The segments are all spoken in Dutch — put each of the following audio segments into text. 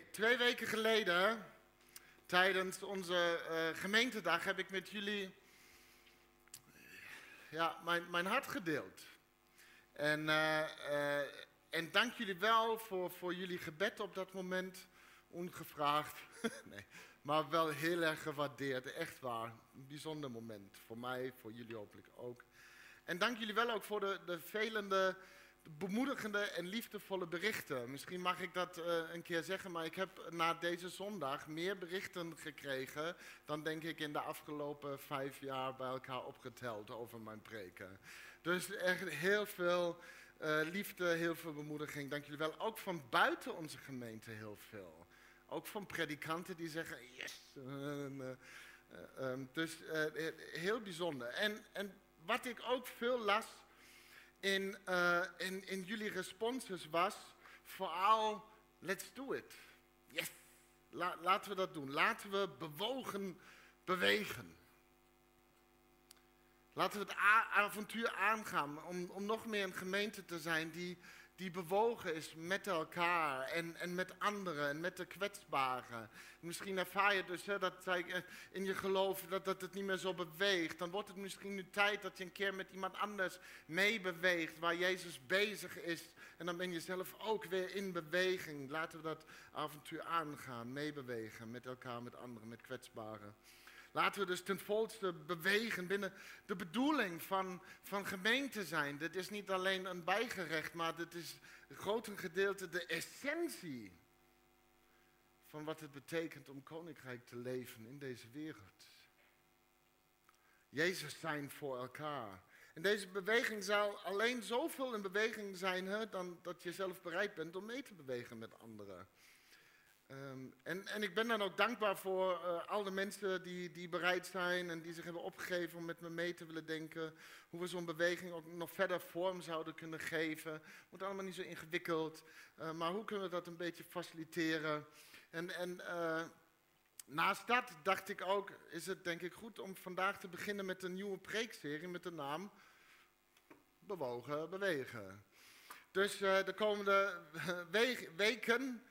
Twee weken geleden, tijdens onze uh, gemeentedag, heb ik met jullie ja, mijn, mijn hart gedeeld. En, uh, uh, en dank jullie wel voor, voor jullie gebed op dat moment. Ongevraagd, maar wel heel erg gewaardeerd. Echt waar, een bijzonder moment. Voor mij, voor jullie hopelijk ook. En dank jullie wel ook voor de, de velende bemoedigende en liefdevolle berichten. Misschien mag ik dat uh, een keer zeggen, maar ik heb na deze zondag meer berichten gekregen dan denk ik in de afgelopen vijf jaar bij elkaar opgeteld over mijn preken. Dus echt heel veel uh, liefde, heel veel bemoediging. Dank jullie wel. Ook van buiten onze gemeente heel veel. Ook van predikanten die zeggen, yes. Uh, um, dus heel bijzonder. En, en wat ik ook veel las in, uh, in, in jullie responses was vooral, let's do it. Yes, La, laten we dat doen. Laten we bewogen bewegen. Laten we het avontuur aangaan om, om nog meer een gemeente te zijn die, die bewogen is met elkaar en, en met anderen en met de kwetsbaren. Misschien ervaar je dus hè, dat in je geloof dat, dat het niet meer zo beweegt. Dan wordt het misschien nu tijd dat je een keer met iemand anders meebeweegt waar Jezus bezig is. En dan ben je zelf ook weer in beweging. Laten we dat avontuur aangaan, meebewegen met elkaar, met anderen, met kwetsbaren. Laten we dus ten volste bewegen binnen de bedoeling van, van gemeente zijn. Dit is niet alleen een bijgerecht, maar dit is een groot gedeelte de essentie van wat het betekent om koninkrijk te leven in deze wereld. Jezus zijn voor elkaar. En deze beweging zal alleen zoveel in beweging zijn hè, dan dat je zelf bereid bent om mee te bewegen met anderen. Um, en, en, ik ben dan ook dankbaar voor uh, al de mensen die, die bereid zijn en die zich hebben opgegeven om met me mee te willen denken. Hoe we zo'n beweging ook nog verder vorm zouden kunnen geven. Het moet allemaal niet zo ingewikkeld, uh, maar hoe kunnen we dat een beetje faciliteren? En, en uh, naast dat dacht ik ook, is het denk ik goed om vandaag te beginnen met een nieuwe preekserie met de naam Bewogen Bewegen. Dus de komende weken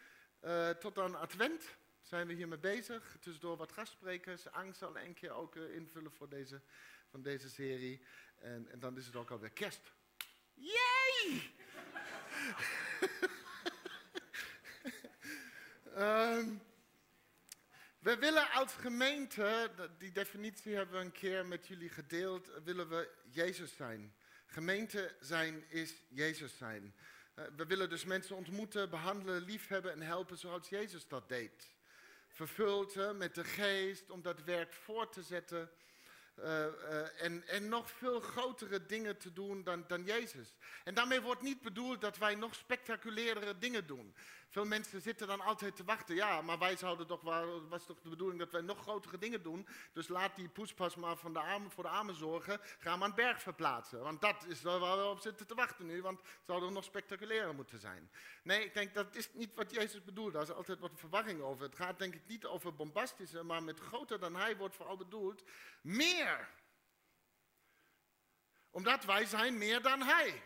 uh, tot aan Advent zijn we hiermee bezig. Tussendoor wat gastsprekers. Angst zal een keer ook uh, invullen voor deze, van deze serie. En, en dan is het ook alweer kerst. Yay! um, we willen als gemeente, die definitie hebben we een keer met jullie gedeeld, willen we Jezus zijn. Gemeente zijn is Jezus zijn. Eh, we willen dus mensen ontmoeten, behandelen, liefhebben en helpen zoals Jezus dat deed. Vervuld met de geest om dat werk voort te zetten. Uh, uh, en, en, nog veel grotere dingen te doen dan, dan Jezus. En daarmee wordt niet bedoeld dat wij nog spectaculairere dingen doen. Veel mensen zitten dan altijd te wachten. Ja, maar wij zouden toch, was toch de bedoeling dat wij nog grotere dingen doen. Dus laat die poespas maar van de voor de armen zorgen. Ga aan het berg verplaatsen. Want dat is waar we op zitten te wachten nu. Want het zou er nog spectaculairer moeten zijn. Nee, ik denk dat is niet wat Jezus bedoelt. Daar is altijd wat verwarring over. Het gaat denk ik niet over bombastische, maar met groter dan hij wordt vooral bedoeld. Meer. Omdat wij zijn meer dan hij.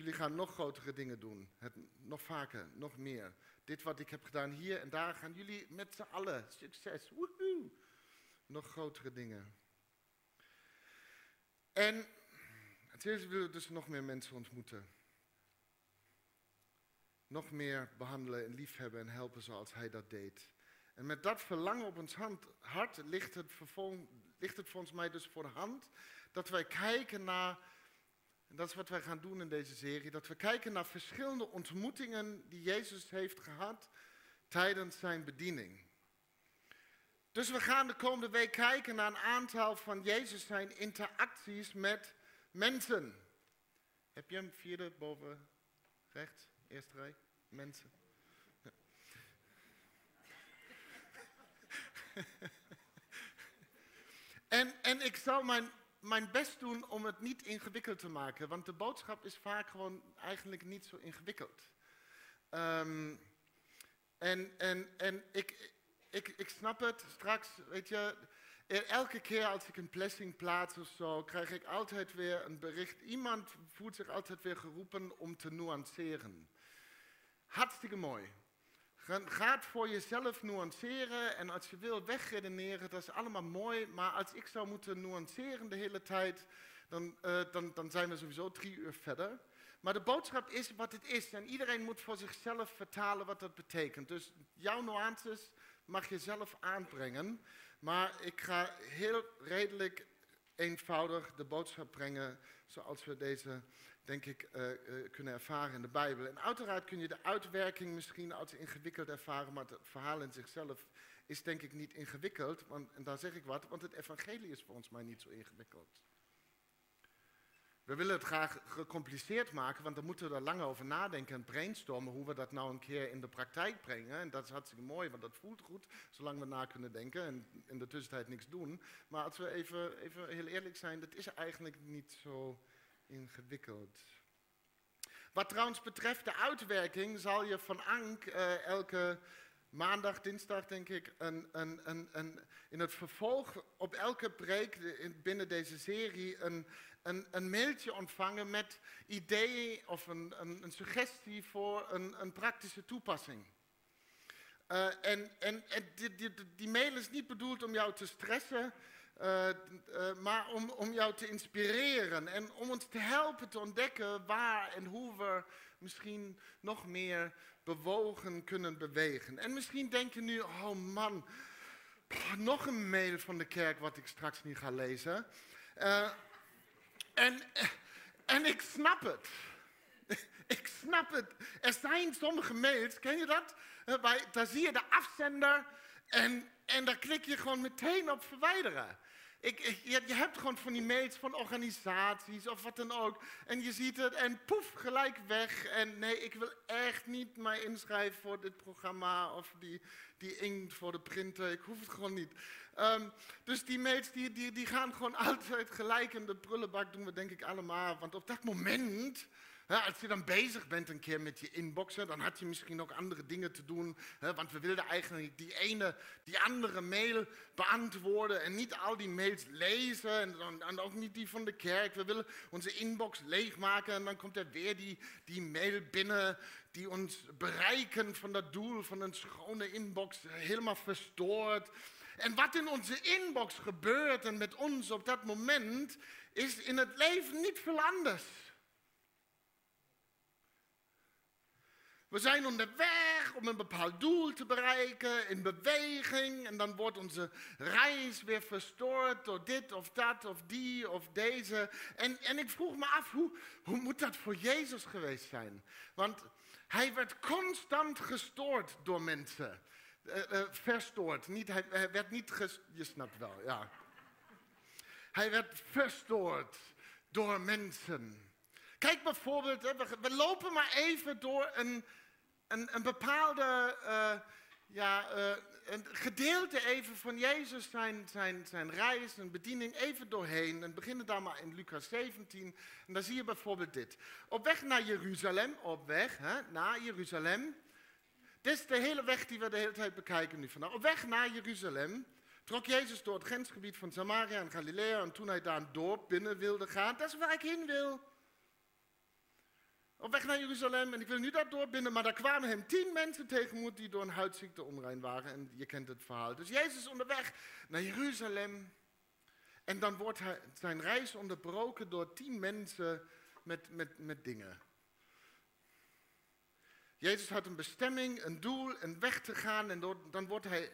Jullie gaan nog grotere dingen doen. Het, nog vaker, nog meer. Dit wat ik heb gedaan hier en daar gaan jullie met z'n allen. Succes. Woehoe. Nog grotere dingen. En het eerste willen we dus nog meer mensen ontmoeten. Nog meer behandelen en liefhebben en helpen zoals hij dat deed. En met dat verlangen op ons hart ligt het, ligt het volgens mij dus voor de hand dat wij kijken naar en dat is wat wij gaan doen in deze serie. Dat we kijken naar verschillende ontmoetingen die Jezus heeft gehad tijdens zijn bediening. Dus we gaan de komende week kijken naar een aantal van Jezus zijn interacties met mensen. Heb je hem vierde boven rechts, eerste rij? Mensen. En, en ik zal mijn mijn best doen om het niet ingewikkeld te maken. Want de boodschap is vaak gewoon eigenlijk niet zo ingewikkeld. Um, en en, en ik, ik, ik snap het straks, weet je. elke keer als ik een blessing plaats of zo, krijg ik altijd weer een bericht. Iemand voelt zich altijd weer geroepen om te nuanceren. Hartstikke mooi. Ga het voor jezelf nuanceren en als je wil wegredeneren, dat is allemaal mooi. Maar als ik zou moeten nuanceren de hele tijd, dan, uh, dan, dan zijn we sowieso drie uur verder. Maar de boodschap is wat het is en iedereen moet voor zichzelf vertalen wat dat betekent. Dus jouw nuances mag je zelf aanbrengen. Maar ik ga heel redelijk eenvoudig de boodschap brengen zoals we deze, denk ik, uh, kunnen ervaren in de Bijbel. En uiteraard kun je de uitwerking misschien als ingewikkeld ervaren, maar het verhaal in zichzelf is denk ik niet ingewikkeld. Want, en daar zeg ik wat, want het evangelie is voor ons maar niet zo ingewikkeld. We willen het graag gecompliceerd maken, want dan moeten we er lang over nadenken en brainstormen hoe we dat nou een keer in de praktijk brengen. En dat is hartstikke mooi, want dat voelt goed, zolang we na kunnen denken en in de tussentijd niks doen. Maar als we even, even heel eerlijk zijn, dat is eigenlijk niet zo ingewikkeld. Wat trouwens betreft de uitwerking, zal je van Ank uh, elke maandag, dinsdag denk ik, een, een, een, in het vervolg op elke preek binnen deze serie een, een, mailtje ontvangen met ideeën of een, suggestie voor een, praktische toepassing. En en, en die, die, die, mail is niet bedoeld om jou te stressen, uh, uh, maar om, om jou te inspireren en om ons te helpen te ontdekken waar en hoe we misschien nog meer bewogen kunnen bewegen. En misschien denk je nu, oh man, nog een mail van de kerk wat ik straks niet ga lezen. En, en ik snap het. Ik snap het. Er zijn sommige mails, ken je dat? Daar zie je de afzender en, en daar klik je gewoon meteen op verwijderen. Ik, je, hebt gewoon van die mails van organisaties of wat dan ook. En je ziet het en poef, gelijk weg. En nee, ik wil echt niet mij inschrijven voor dit programma of die, die inkt voor de printer. Ik hoef het gewoon niet. Um, dus die mails die, die, die gaan gewoon altijd gelijk in de prullenbak, doen we denk ik allemaal. Want op dat moment als je dan bezig bent een keer met je inboxen, dan had je misschien ook andere dingen te doen. want we wilden eigenlijk die ene, die andere mail beantwoorden en niet al die mails lezen en, dan, ook niet die van de kerk. We willen onze inbox leegmaken en dan komt er weer die, die mail binnen die ons bereiken van dat doel van een schone inbox helemaal verstoord. En wat in onze inbox gebeurt en met ons op dat moment, is in het leven niet veel anders. We zijn onderweg om een bepaald doel te bereiken, in beweging. En dan wordt onze reis weer verstoord door dit of dat of die of deze. En, en ik vroeg me af, hoe, hoe moet dat voor Jezus geweest zijn? Want hij werd constant gestoord door mensen. Uh, uh, verstoord. Niet, hij, hij, werd niet gestoord, je snapt wel, ja. Hij werd verstoord door mensen. Kijk bijvoorbeeld, we lopen maar even door een, een, bepaalde uh, ja, uh, een gedeelte even van Jezus, zijn, zijn, zijn reis, zijn bediening, even doorheen. En beginnen daar maar in Lucas 17. En dan zie je bijvoorbeeld dit. Op weg naar Jeruzalem, op weg hè, naar Jeruzalem. Dit is de hele weg die we de hele tijd bekijken nu vandaag. Op weg naar Jeruzalem trok Jezus door het grensgebied van Samaria en Galilea. En toen hij daar een dorp binnen wilde gaan, dat is waar ik heen wil. Op weg naar Jeruzalem en ik wil nu dat door binnen, maar daar kwamen hem tien mensen tegenmoet die door een huidziekte onrein waren. En je kent het verhaal. Dus Jezus onderweg naar Jeruzalem. En dan wordt zijn reis onderbroken door tien mensen met, met, met dingen. Jezus had een bestemming, een doel, een weg te gaan en door, dan wordt, hij,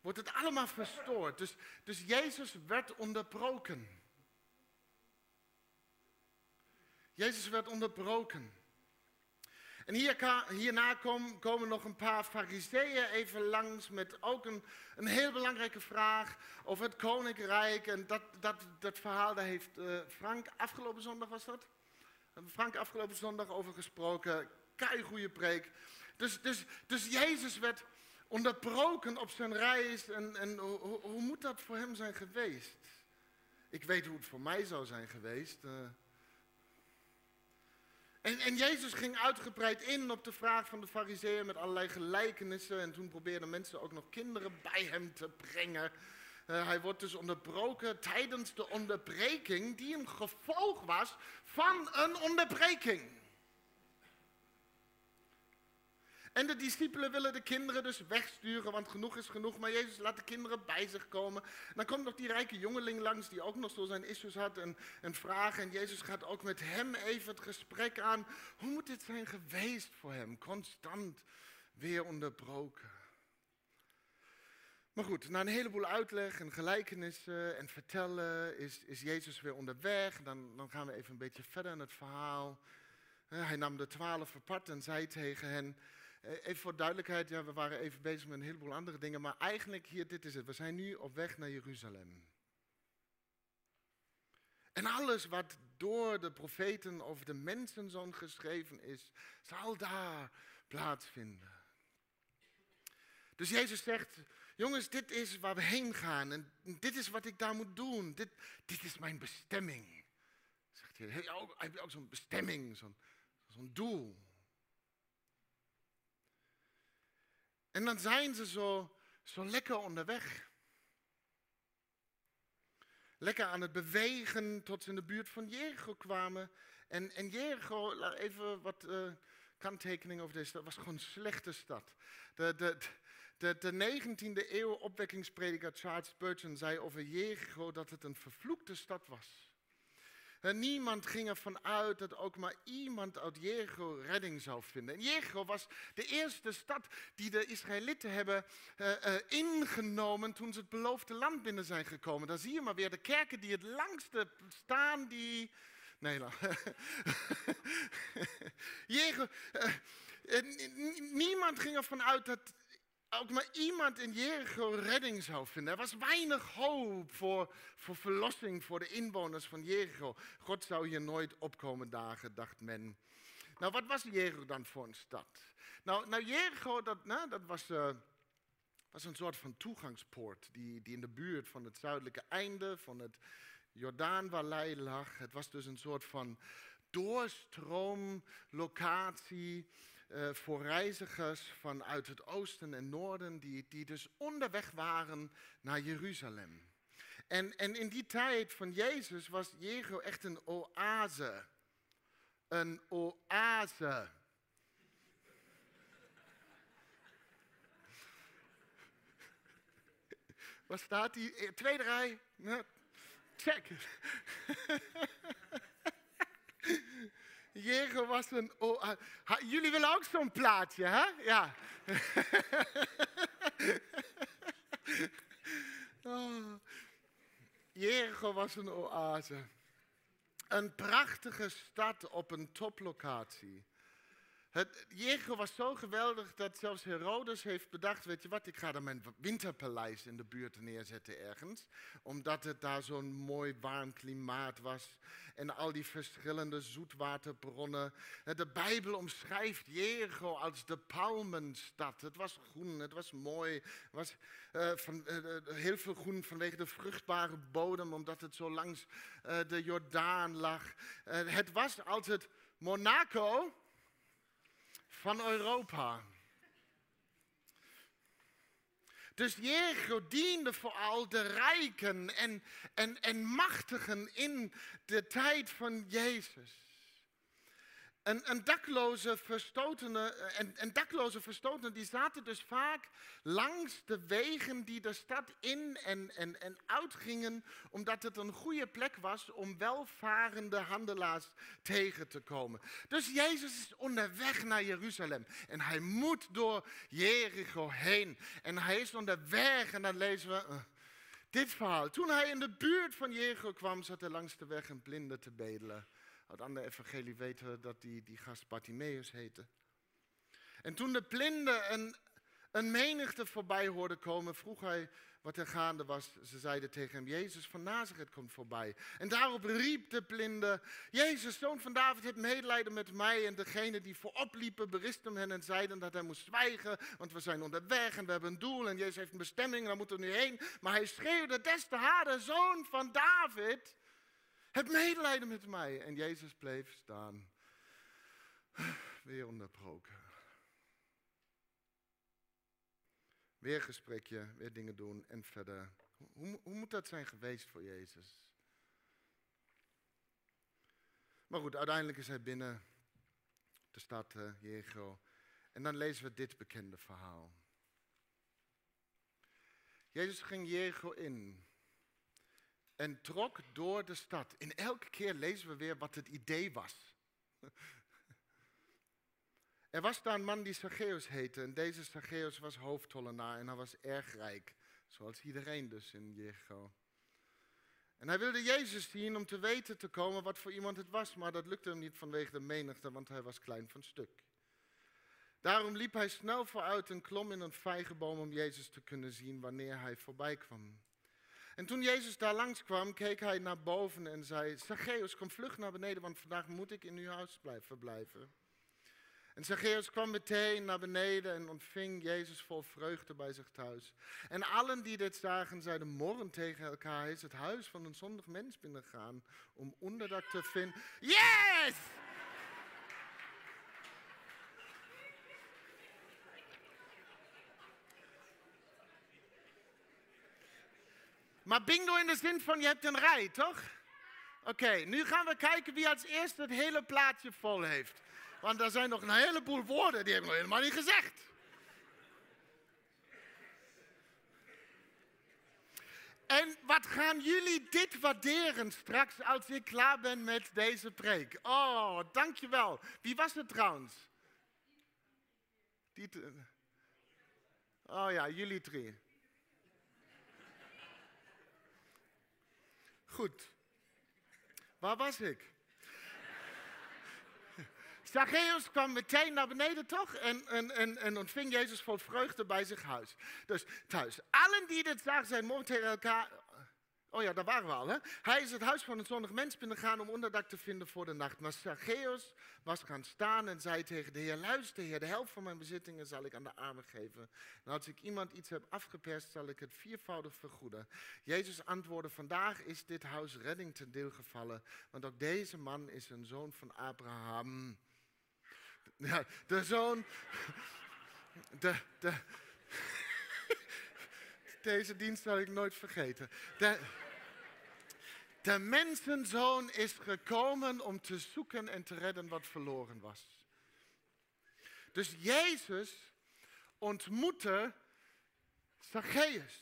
wordt het allemaal verstoord. Dus, dus Jezus werd onderbroken. Jezus werd onderbroken. En hier, hierna kom, komen nog een paar fariseeën even langs met ook een, een heel belangrijke vraag over het koninkrijk. En dat, dat, dat verhaal, daar heeft uh, Frank afgelopen zondag, was dat? Frank afgelopen zondag over gesproken. Kei goede preek. Dus, dus, dus Jezus werd onderbroken op zijn reis. En, en hoe, hoe, moet dat voor hem zijn geweest? Ik weet hoe het voor mij zou zijn geweest. Uh, en, en, Jezus ging uitgebreid in op de vraag van de fariseeën met allerlei gelijkenissen. En toen probeerden mensen ook nog kinderen bij hem te brengen. Eh, hij wordt dus onderbroken tijdens de onderbreking die een gevolg was van een onderbreking. En de discipelen willen de kinderen dus wegsturen, want genoeg is genoeg. Maar Jezus laat de kinderen bij zich komen. dan komt nog die rijke jongeling langs, die ook nog zo zijn issues had en, en vragen. En Jezus gaat ook met hem even het gesprek aan. Hoe moet dit zijn geweest voor hem? Constant weer onderbroken. Maar goed, na een heleboel uitleg en gelijkenissen en vertellen is, is Jezus weer onderweg. Dan, dan gaan we even een beetje verder in het verhaal. Hij nam de twaalf apart en zei tegen hen, even voor duidelijkheid, ja, we waren even bezig met een heleboel andere dingen, maar eigenlijk hier, dit is het. We zijn nu op weg naar Jeruzalem. En alles wat door de profeten over de mensenzoon geschreven is, zal daar plaatsvinden. Dus Jezus zegt, jongens, dit is waar we heen gaan en dit is wat ik daar moet doen. Dit, dit is mijn bestemming. Zegt hij, heb je ook, zo'n bestemming, zo'n zo'n doel? En dan zijn ze zo, zo lekker onderweg. Lekker aan het bewegen tot ze in de buurt van Jericho kwamen. En, en Jericho, even wat uh, kanttekening over deze stad, was gewoon een slechte stad. De, de, de, de 19e eeuw opwekkingsprediker Charles Spurgeon zei over Jericho dat het een vervloekte stad was. En niemand ging ervan uit dat ook maar iemand uit Jericho redding zou vinden. En Jericho was de eerste stad die de Israëlieten hebben uh, uh, ingenomen toen ze het beloofde land binnen zijn gekomen. Daar zie je maar weer de kerken die het langste staan, die... Nee, nou. Jericho, niemand ging ervan uit dat ook maar iemand in Jericho redding zou vinden. Er was weinig hoop voor, voor verlossing voor de inwoners van Jericho. God zou hier nooit opkomen dagen, dacht men. Nou, wat was Jericho dan voor een stad? Nou, nou Jericho, dat, nou, dat was, uh, was een soort van toegangspoort die, die in de buurt van het zuidelijke einde van het Jordaanvallei lag. Het was dus een soort van doorstroomlocatie uh, voor reizigers vanuit het oosten en noorden, die, die dus onderweg waren naar Jeruzalem. En, en in die tijd van Jezus was Jericho echt een oase. Een oase. Waar staat die? Eh, tweede rij. Check. Jericho was een oase. Jullie willen ook zo'n plaatje, hè? Ja. oh. Was een oase. Een prachtige stad op een toplocatie. Het, Jericho was zo geweldig dat zelfs Herodes heeft bedacht, weet je wat, ik ga er mijn winterpaleis in de buurt neerzetten ergens. Omdat het daar zo'n mooi warm klimaat was en al die verschillende zoetwaterbronnen. De Bijbel omschrijft Jericho als de palmenstad. Het was groen, het was mooi, het was uh, van, uh, heel veel groen vanwege de vruchtbare bodem, omdat het zo langs de Jordaan lag. het was als het Monaco van Europa. Dus Jericho diende vooral de rijken en, en, en machtigen in de tijd van Jezus. En, en, dakloze verstotenen, en, en dakloze verstotenen die zaten dus vaak langs de wegen die de stad in en, en, en uitgingen, omdat het een goede plek was om welvarende handelaars tegen te komen. Dus Jezus is onderweg naar Jeruzalem en hij moet door Jericho heen. En hij is onderweg en dan lezen we uh, dit verhaal. Toen hij in de buurt van Jericho kwam, zat hij langs de weg een blinde te bedelen. Uit andere evangelie weten we dat die, die gast Bartimaeus heette. En toen de blinde een, een menigte voorbij hoorde komen, vroeg hij wat er gaande was. Ze zeiden tegen hem, Jezus van Nazareth komt voorbij. En daarop riep de blinde, Jezus, zoon van David, heb medelijden met mij. En degene die voorop liepen, beristen hen en zeiden dat hij moest zwijgen, want we zijn onderweg en we hebben een doel. En Jezus heeft een bestemming en daar moeten we nu heen. Maar hij schreeuwde des te harder, zoon van David, heb medelijden met mij. En Jezus bleef staan. Weer onderbroken. Weer gesprekje, weer dingen doen en verder Hoe, hoe moet dat zijn geweest voor Jezus? Maar goed, uiteindelijk is hij binnen de stad uh, Jericho. En dan lezen we dit bekende verhaal. Jezus ging Jericho in en trok door de stad. In elke keer lezen we weer wat het idee was. Er was daar een man die Zacchaeus heette en deze Zacchaeus was hoofdtollenaar en hij was erg rijk, zoals iedereen dus in Jericho. En hij wilde Jezus zien om te weten te komen wat voor iemand het was, maar dat lukte hem niet vanwege de menigte, want hij was klein van stuk. Daarom liep hij snel vooruit en klom in een vijgenboom om Jezus te kunnen zien wanneer hij voorbij kwam. En toen Jezus daar langskwam, keek hij naar boven en zei: Zacchaeus, kom vlug naar beneden, want vandaag moet ik in uw huis verblijven. En Zacchaeus kwam meteen naar beneden en ontving Jezus vol vreugde bij zich thuis. En allen die dit zagen, zeiden morren tegen elkaar: Hij is het huis van een zondig mens binnengegaan om onderdak te vinden. Yes! Maar bingo in de zin van je hebt een rij, toch? Oké, nu gaan we kijken wie als eerste het hele plaatje vol heeft. Want er zijn nog een heleboel woorden die heb ik nog helemaal niet gezegd. En wat gaan jullie dit waarderen straks als ik klaar ben met deze preek? Oh, dankjewel. Wie was het trouwens? Oh ja, jullie drie. Goed. Waar was ik? Zacchaeus kwam meteen naar beneden toch en, en, en, en ontving Jezus vol vreugde bij zich huis. Dus thuis. Allen die dit zagen zijn tegen elkaar... Oh ja, daar waren we al. Hè? Hij is het huis van een zonnig mens binnengegaan om onderdak te vinden voor de nacht. Maar Zacchaeus was gaan staan en zei tegen de Heer, luister Heer, de helft van mijn bezittingen zal ik aan de armen geven. En als ik iemand iets heb afgeperst, zal ik het viervoudig vergoeden. Jezus antwoordde, vandaag is dit huis redding ten deel gevallen, want ook deze man is een zoon van Abraham. De zoon. De, de, deze dienst zal ik nooit vergeten. De, de mensenzoon is gekomen om te zoeken en te redden wat verloren was. Dus Jezus ontmoette Zacchaeus.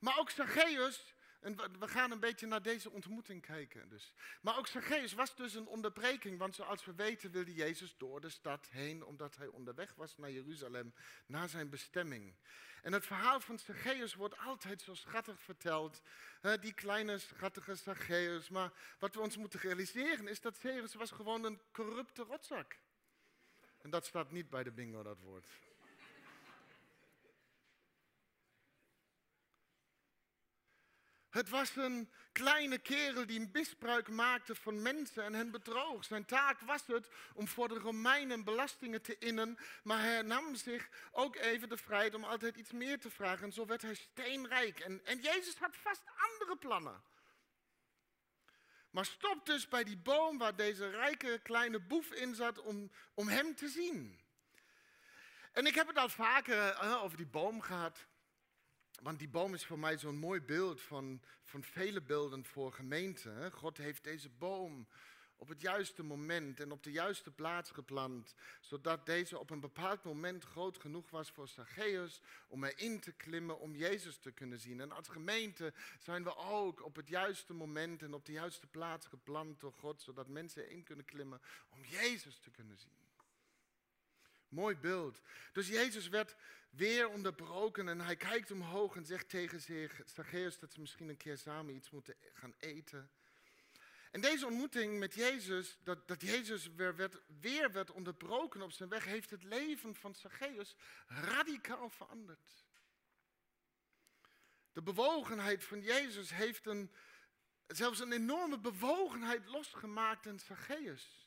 Maar ook Zacchaeus en we gaan een beetje naar deze ontmoeting kijken. Dus. Maar ook Zacchaeus was dus een onderbreking, want zoals we weten wilde Jezus door de stad heen, omdat hij onderweg was naar Jeruzalem, naar zijn bestemming. En het verhaal van Zacchaeus wordt altijd zo schattig verteld, die kleine schattige Zacchaeus. Maar wat we ons moeten realiseren is dat Zacchaeus was gewoon een corrupte rotzak. En dat staat niet bij de bingo, dat woord. Het was een kleine kerel die misbruik maakte van mensen en hen bedroog. Zijn taak was het om voor de Romeinen belastingen te innen, maar hij nam zich ook even de vrijheid om altijd iets meer te vragen. En zo werd hij steenrijk. En, en Jezus had vast andere plannen. Maar stop dus bij die boom waar deze rijke kleine boef in zat om, om hem te zien. En ik heb het al vaker over die boom gehad. Want die boom is voor mij zo'n mooi beeld van, van vele beelden voor gemeenten. God heeft deze boom op het juiste moment en op de juiste plaats geplant, zodat deze op een bepaald moment groot genoeg was voor Zacchaeus om erin te klimmen, om Jezus te kunnen zien. En als gemeente zijn we ook op het juiste moment en op de juiste plaats geplant door God, zodat mensen erin kunnen klimmen om Jezus te kunnen zien. Mooi beeld. Dus Jezus werd weer onderbroken en hij kijkt omhoog en zegt tegen Zacchaeus, dat ze misschien een keer samen iets moeten gaan eten. En deze ontmoeting met Jezus, dat, dat Jezus weer werd, weer werd onderbroken op zijn weg, heeft het leven van Zacchaeus radicaal veranderd. De bewogenheid van Jezus heeft een, zelfs een enorme bewogenheid losgemaakt in Zacchaeus.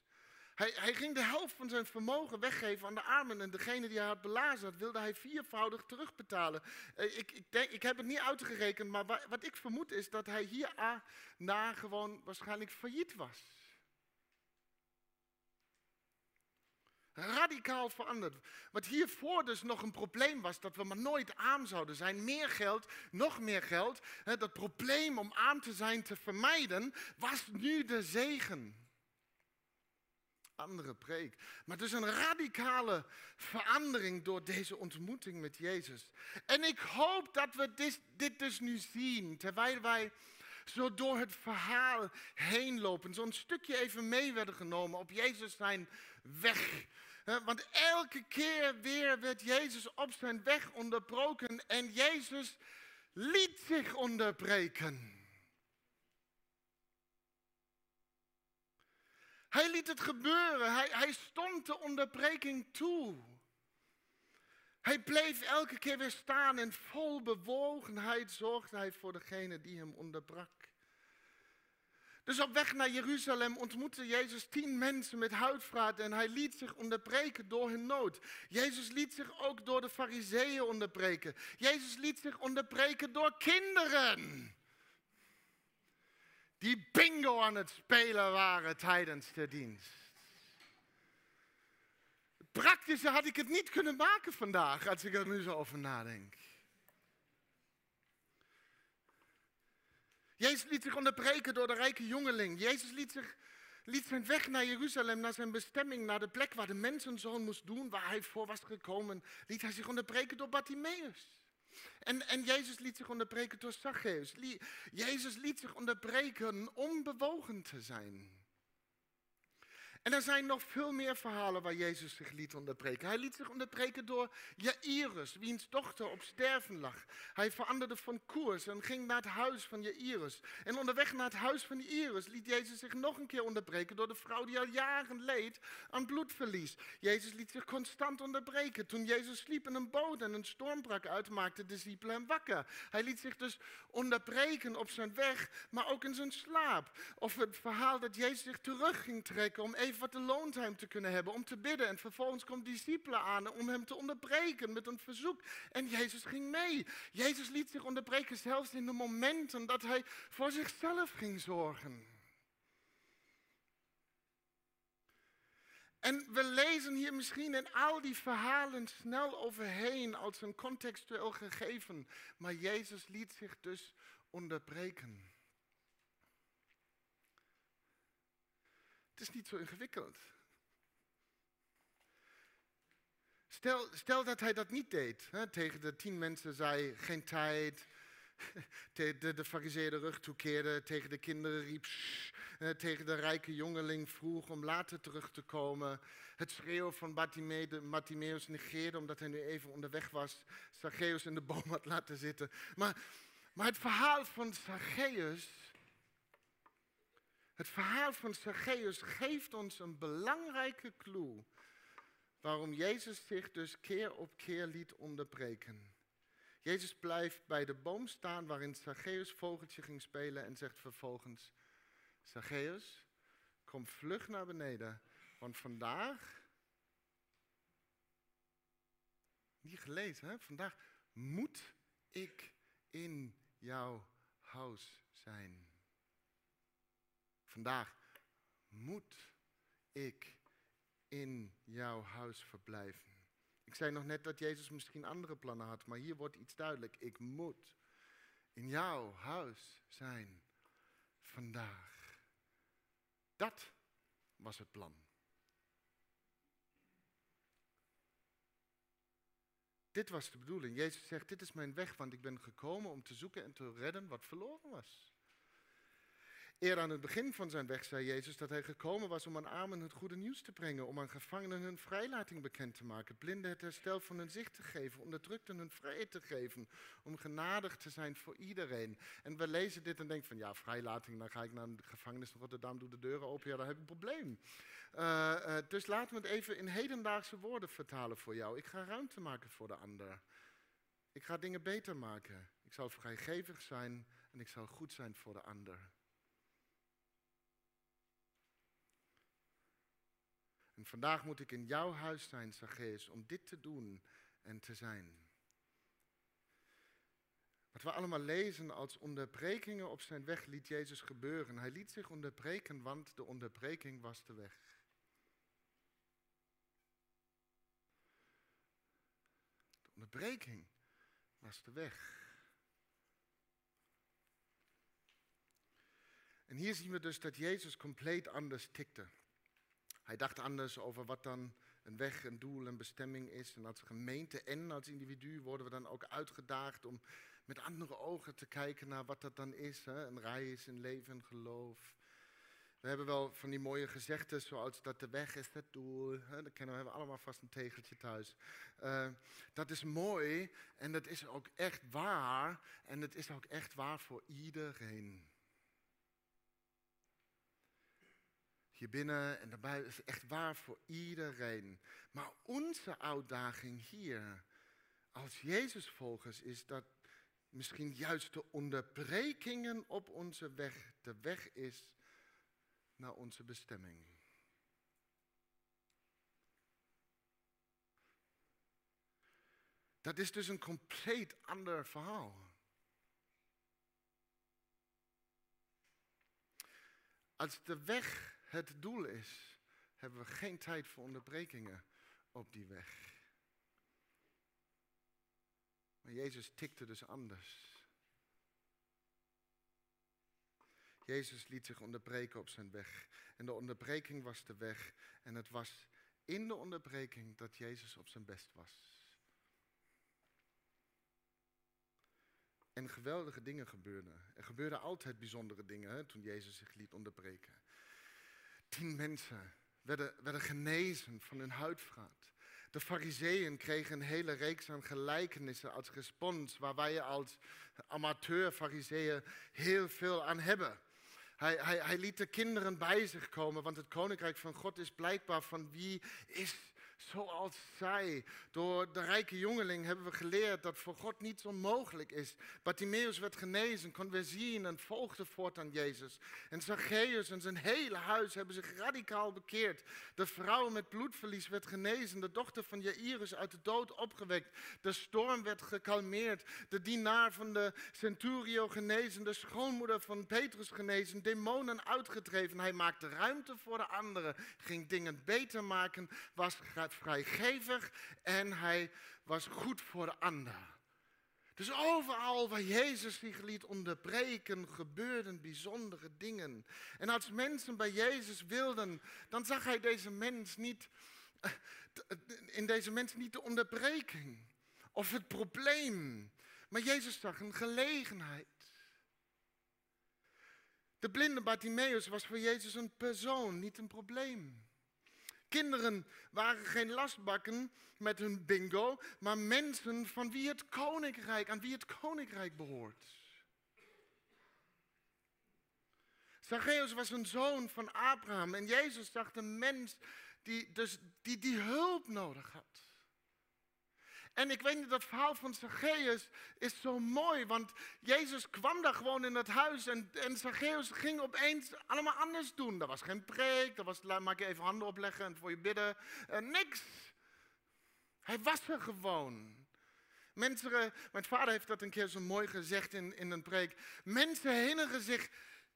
Hij, hij, ging de helft van zijn vermogen weggeven aan de armen. En degene die hij had belazerd, wilde hij viervoudig terugbetalen. Eh, ik, ik, denk, ik heb het niet uitgerekend, maar wat ik vermoed is dat hij hierna gewoon waarschijnlijk failliet was. radicaal veranderd. Wat hiervoor dus nog een probleem was, dat we maar nooit arm zouden zijn. Meer geld, nog meer geld. Dat probleem om arm te zijn te vermijden, was nu de zegen andere preek. Maar het is een radicale verandering door deze ontmoeting met Jezus. En ik hoop dat we dit, dit dus nu zien, terwijl wij zo door het verhaal heen lopen. Zo'n stukje even mee werden genomen op Jezus zijn weg. Want elke keer weer werd Jezus op zijn weg onderbroken en Jezus liet zich onderbreken. Hij liet het gebeuren. Hij, hij stond de onderbreking toe. Hij bleef elke keer weer staan en vol bewogenheid zorgde hij voor degene die hem onderbrak. Dus op weg naar Jeruzalem ontmoette Jezus tien mensen met huidvraat en hij liet zich onderbreken door hun nood. Jezus liet zich ook door de fariseeën onderbreken. Jezus liet zich onderbreken door kinderen die bingo aan het spelen waren tijdens de dienst. Praktische had ik het niet kunnen maken vandaag, als ik er nu zo over nadenk. Jezus liet zich onderbreken door de rijke jongeling. Jezus liet, zich, liet zijn weg naar Jeruzalem, naar zijn bestemming, naar de plek waar de mensenzoon moest doen, waar hij voor was gekomen. Liet hij zich onderbreken door Bartimaeus. En, en Jezus liet zich onderbreken door Zacchaeus. Jezus liet zich onderbreken om bewogen te zijn. En er zijn nog veel meer verhalen waar Jezus zich liet onderbreken. Hij liet zich onderbreken door Jairus, wiens dochter op sterven lag. Hij veranderde van koers en ging naar het huis van Jairus. En onderweg naar het huis van Jairus liet Jezus zich nog een keer onderbreken door de vrouw die al jaren leed aan bloedverlies. Jezus liet zich constant onderbreken. Toen Jezus sliep in een boot en een storm brak uit, maakte de discipelen hem wakker. Hij liet zich dus onderbreken op zijn weg, maar ook in zijn slaap. Of het verhaal dat Jezus zich terug ging trekken om even wat de time te kunnen hebben, om te bidden. En vervolgens komt discipelen aan om hem te onderbreken met een verzoek. En Jezus ging mee. Jezus liet zich onderbreken zelfs in de momenten dat hij voor zichzelf ging zorgen. En we lezen hier misschien in al die verhalen snel overheen als een contextueel gegeven. Maar Jezus liet zich dus onderbreken. Het is niet zo ingewikkeld. Stel, stel dat hij dat niet deed. Hè, tegen de tien mensen zei, geen tijd. De, de, de rug toekeerde, tegen de kinderen riep, tegen de rijke jongeling vroeg om later terug te komen. Het schreeuwen van Bartimeus negeerde omdat hij nu even onderweg was. Zacchaeus in de boom had laten zitten. Maar, maar het verhaal van Zacchaeus het verhaal van Zacchaeus geeft ons een belangrijke clue waarom Jezus zich dus keer op keer liet onderbreken. Jezus blijft bij de boom staan waarin Zacchaeus vogeltje ging spelen en zegt vervolgens, Zacchaeus, kom vlug naar beneden, want vandaag, niet gelezen hè, vandaag moet ik in jouw huis zijn. Vandaag moet ik in jouw huis verblijven. Ik zei nog net dat Jezus misschien andere plannen had, maar hier wordt iets duidelijk. Ik moet in jouw huis zijn vandaag. Dat was het plan. Dit was de bedoeling. Jezus zegt, dit is mijn weg, want ik ben gekomen om te zoeken en te redden wat verloren was. Eer aan het begin van zijn weg zei Jezus dat hij gekomen was om aan armen het goede nieuws te brengen, om aan gevangenen hun vrijlating bekend te maken, blinden het herstel van hun zicht te geven, onderdrukten hun vrijheid te geven, om genadig te zijn voor iedereen. En we lezen dit en denken van ja, vrijlating, dan ga ik naar de gevangenis in Rotterdam, doe de deuren open, ja, dan heb ik een probleem. Uh, dus laten we het even in hedendaagse woorden vertalen voor jou. Ik ga ruimte maken voor de ander. Ik ga dingen beter maken. Ik zal vrijgevig zijn en ik zal goed zijn voor de ander. En vandaag moet ik in jouw huis zijn, Zacchaeus, om dit te doen en te zijn. Wat we allemaal lezen als onderbrekingen op zijn weg liet Jezus gebeuren. Hij liet zich onderbreken, want de onderbreking was de weg. onderbreking was de weg. En hier zien we dus dat Jezus compleet anders tikte. Hij dacht anders over wat dan een weg, een doel, een bestemming is. En als gemeente en als individu worden we dan ook uitgedaagd om met andere ogen te kijken naar wat dat dan is. Hè? Een reis, een leven, geloof. We hebben wel van die mooie gezegden zoals dat de weg is het doel. Hè? Dat kennen we, allemaal vast een tegeltje thuis. Uh, dat is mooi en dat is ook echt waar. En het is ook echt waar voor iedereen. Hier binnen en daarbij is echt waar voor iedereen. Maar onze uitdaging hier als Jezusvolgers is dat misschien juist de onderbrekingen op onze weg de weg is naar onze bestemming. Dat is dus een compleet ander verhaal. Als de weg het doel is, hebben we geen tijd voor onderbrekingen op die weg. Maar Jezus tikte dus anders. Jezus liet zich onderbreken op zijn weg. En de onderbreking was de weg. En het was in de onderbreking dat Jezus op zijn best was. En geweldige dingen gebeurden. Er gebeurden altijd bijzondere dingen toen Jezus zich liet onderbreken. Tien mensen werden, werden genezen van hun huidvraat. De fariseeën kregen een hele reeks aan gelijkenissen als respons, waar wij als amateur fariseeën heel veel aan hebben. Hij, hij, hij liet de kinderen bij zich komen, want het koninkrijk van God is blijkbaar van wie is zoals zij. Door de rijke jongeling hebben we geleerd dat voor God niets onmogelijk is. Bartimeus werd genezen, kon weer zien en volgde voortaan Jezus. En Zacchaeus en zijn hele huis hebben zich radicaal bekeerd. De vrouw met bloedverlies werd genezen, de dochter van Jairus uit de dood opgewekt. De storm werd gekalmeerd, de dienaar van de centurio genezen, de schoonmoeder van Petrus genezen, demonen uitgedreven. Hij maakte ruimte voor de anderen, ging dingen beter maken, was vrijgevig en hij was goed voor de ander. Dus overal waar Jezus zich liet onderbreken, gebeurden bijzondere dingen. En als mensen bij Jezus wilden, dan zag hij deze mens niet, in deze mens niet de onderbreking of het probleem. Maar Jezus zag een gelegenheid. De blinde Bartimaeus was voor Jezus een persoon, niet een probleem. Kinderen waren geen lastbakken met hun bingo, maar mensen van wie het koninkrijk, aan wie het koninkrijk behoort. Zacchaeus was een zoon van Abraham en Jezus zag een mens die, dus, die, die hulp nodig had. En ik weet niet, dat verhaal van Zacchaeus is zo mooi, want Jezus kwam daar gewoon in het huis en, en Zacchaeus ging opeens allemaal anders doen. Er was geen preek, er was, maak je even handen opleggen en voor je bidden, uh, niks. Hij was er gewoon. Mensen, uh, mijn vader heeft dat een keer zo mooi gezegd in, in een preek. Mensen herinneren zich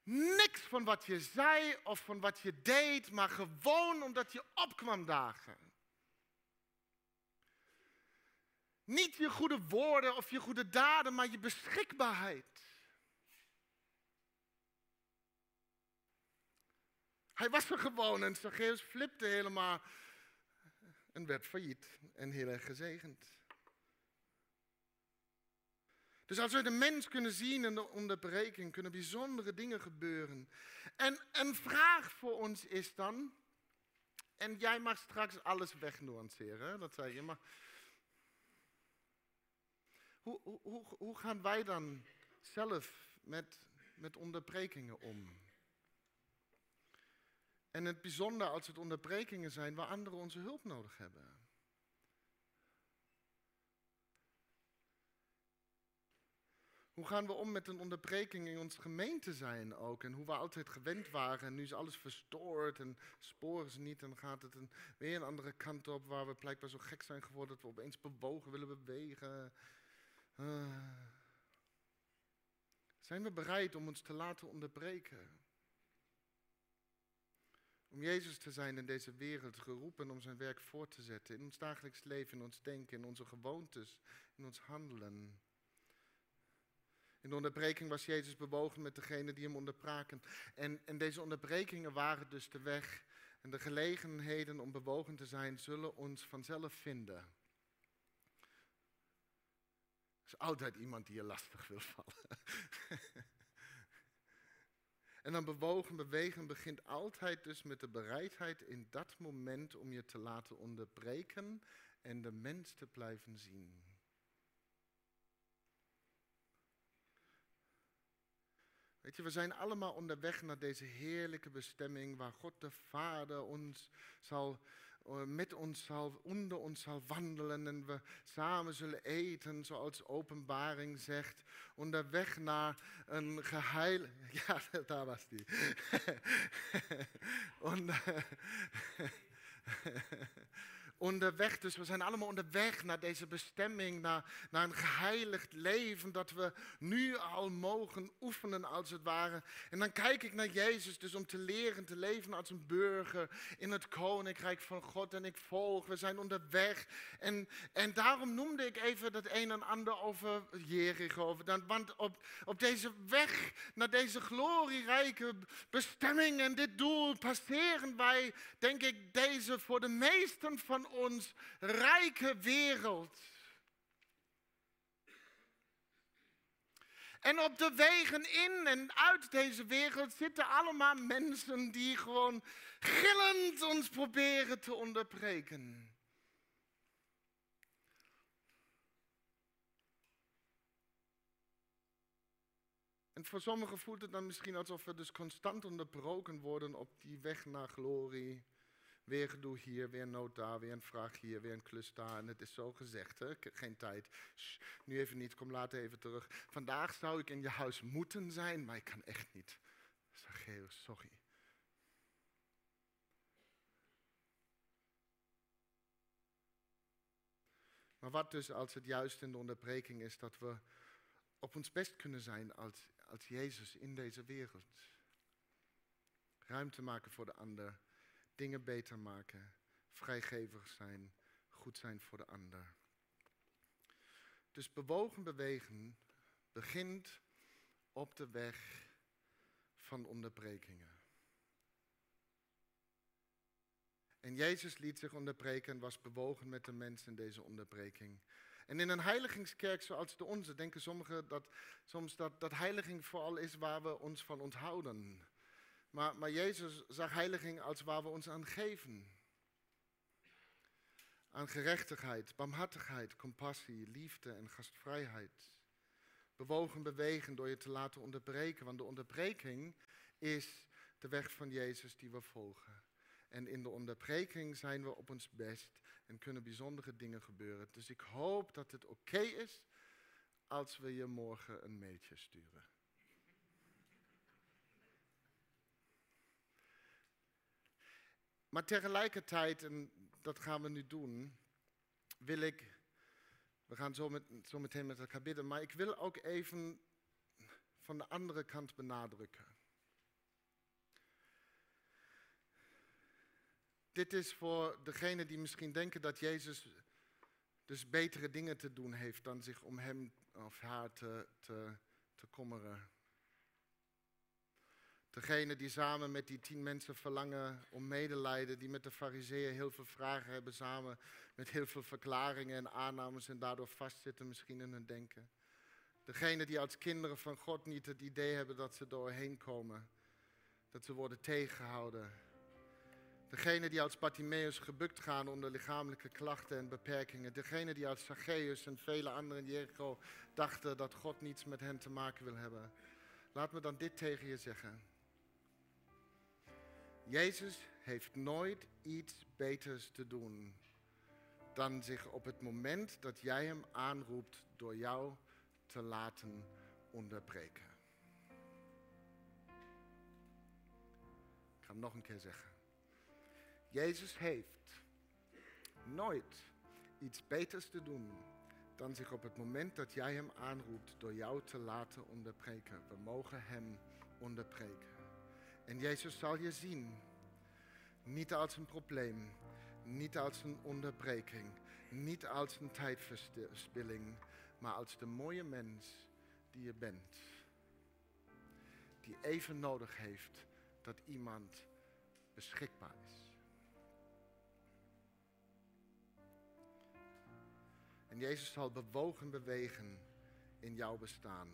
niks van wat je zei of van wat je deed, maar gewoon omdat je opkwam dagen. Niet je goede woorden of je goede daden, maar je beschikbaarheid. Hij was er gewoon en Zacchaeus flipte helemaal en werd failliet en heel erg gezegend. Dus als we de mens kunnen zien de onderbreking, kunnen bijzondere dingen gebeuren. En een vraag voor ons is dan, en jij mag straks alles wegnuanceren, dat zei je, maar hoe, hoe, hoe gaan wij dan zelf met, met onderbrekingen om? En het bijzonder als het onderbrekingen zijn waar anderen onze hulp nodig hebben. Hoe gaan we om met een onderbreking in onze gemeente zijn ook? En hoe we altijd gewend waren en nu is alles verstoord en sporen ze niet. En gaat het een, weer een andere kant op waar we blijkbaar zo gek zijn geworden dat we opeens bewogen willen bewegen. Uh, zijn we bereid om ons te laten onderbreken? Om Jezus te zijn in deze wereld, geroepen om zijn werk voort te zetten. In ons dagelijks leven, in ons denken, in onze gewoontes, in ons handelen. In de onderbreking was Jezus bewogen met degenen die hem onderbraken. En, en deze onderbrekingen waren dus de weg. En de gelegenheden om bewogen te zijn zullen ons vanzelf vinden. Is altijd iemand die je lastig wil vallen. En dan bewogen, bewegen begint altijd dus met de bereidheid in dat moment om je te laten onderbreken en de mens te blijven zien. Weet je, we zijn allemaal onderweg naar deze heerlijke bestemming waar God de Vader ons zal met ons zal, onder ons zal wandelen en we samen zullen eten, zoals openbaring zegt, onderweg naar een geheil... Ja, daar was die. Onder onderweg. Dus we zijn allemaal onderweg naar deze bestemming, naar, naar een geheiligd leven dat we nu al mogen oefenen als het ware. En dan kijk ik naar Jezus dus om te leren te leven als een burger in het koninkrijk van God. En ik volg, we zijn onderweg. En, en daarom noemde ik even dat een en ander over Jericho. Want op, op deze weg naar deze glorierijke bestemming en dit doel passeren wij, denk ik, deze voor de meesten van ons rijke wereld. En op de wegen in en uit deze wereld zitten allemaal mensen die gewoon gillend ons proberen te onderbreken. En voor sommigen voelt het dan misschien alsof we dus constant onderbroken worden op die weg naar glorie. Weer gedoe hier, weer nood daar, weer een vraag hier, weer een klus daar. En het is zo gezegd, hè? geen tijd. nu even niet, kom later even terug. Vandaag zou ik in je huis moeten zijn, maar ik kan echt niet. Zacchaeus, sorry. Maar wat dus als het juist in de onderbreking is dat we op ons best kunnen zijn als, als Jezus in deze wereld. Ruimte maken voor de ander dingen beter maken, vrijgevig zijn, goed zijn voor de ander. Dus bewogen bewegen begint op de weg van onderbrekingen. En Jezus liet zich onderbreken en was bewogen met de mensen in deze onderbreking. En in een heiligingskerk zoals de onze denken sommigen dat soms dat, dat heiliging vooral is waar we ons van onthouden. Maar, maar Jezus zag heiliging als waar we ons aan geven. Aan gerechtigheid, barmhartigheid, compassie, liefde en gastvrijheid. Bewogen bewegen door je te laten onderbreken. Want de onderbreking is de weg van Jezus die we volgen. En in de onderbreking zijn we op ons best en kunnen bijzondere dingen gebeuren. Dus ik hoop dat het oké is als we je morgen een mailtje sturen. Maar tegelijkertijd, en dat gaan we nu doen, wil ik, we gaan zo, met, zo meteen met elkaar bidden, maar ik wil ook even van de andere kant benadrukken. Dit is voor degenen die misschien denken dat Jezus dus betere dingen te doen heeft dan zich om hem of haar te, te, te kommeren. Degene die samen met die tien mensen verlangen om medelijden, die met de fariseeën heel veel vragen hebben, samen met heel veel verklaringen en aannames en daardoor vastzitten misschien in hun denken. Degene die als kinderen van God niet het idee hebben dat ze doorheen komen, dat ze worden tegengehouden. Degene die als Bartimaeus gebukt gaan onder lichamelijke klachten en beperkingen. Degene die als Zacchaeus en vele anderen in Jericho dachten dat God niets met hen te maken wil hebben. Laat me dan dit tegen je zeggen. Jezus heeft nooit iets beters te doen dan zich op het moment dat jij hem aanroept door jou te laten onderbreken. Ik ga het nog een keer zeggen. Jezus heeft nooit iets beters te doen dan zich op het moment dat jij hem aanroept door jou te laten onderbreken. We mogen hem onderbreken. En Jezus zal je zien Niet als een probleem, niet als een onderbreking, niet als een tijdverspilling, maar als de mooie mens die je bent. Die even nodig heeft dat iemand beschikbaar is. En Jezus zal bewogen bewegen in jouw bestaan.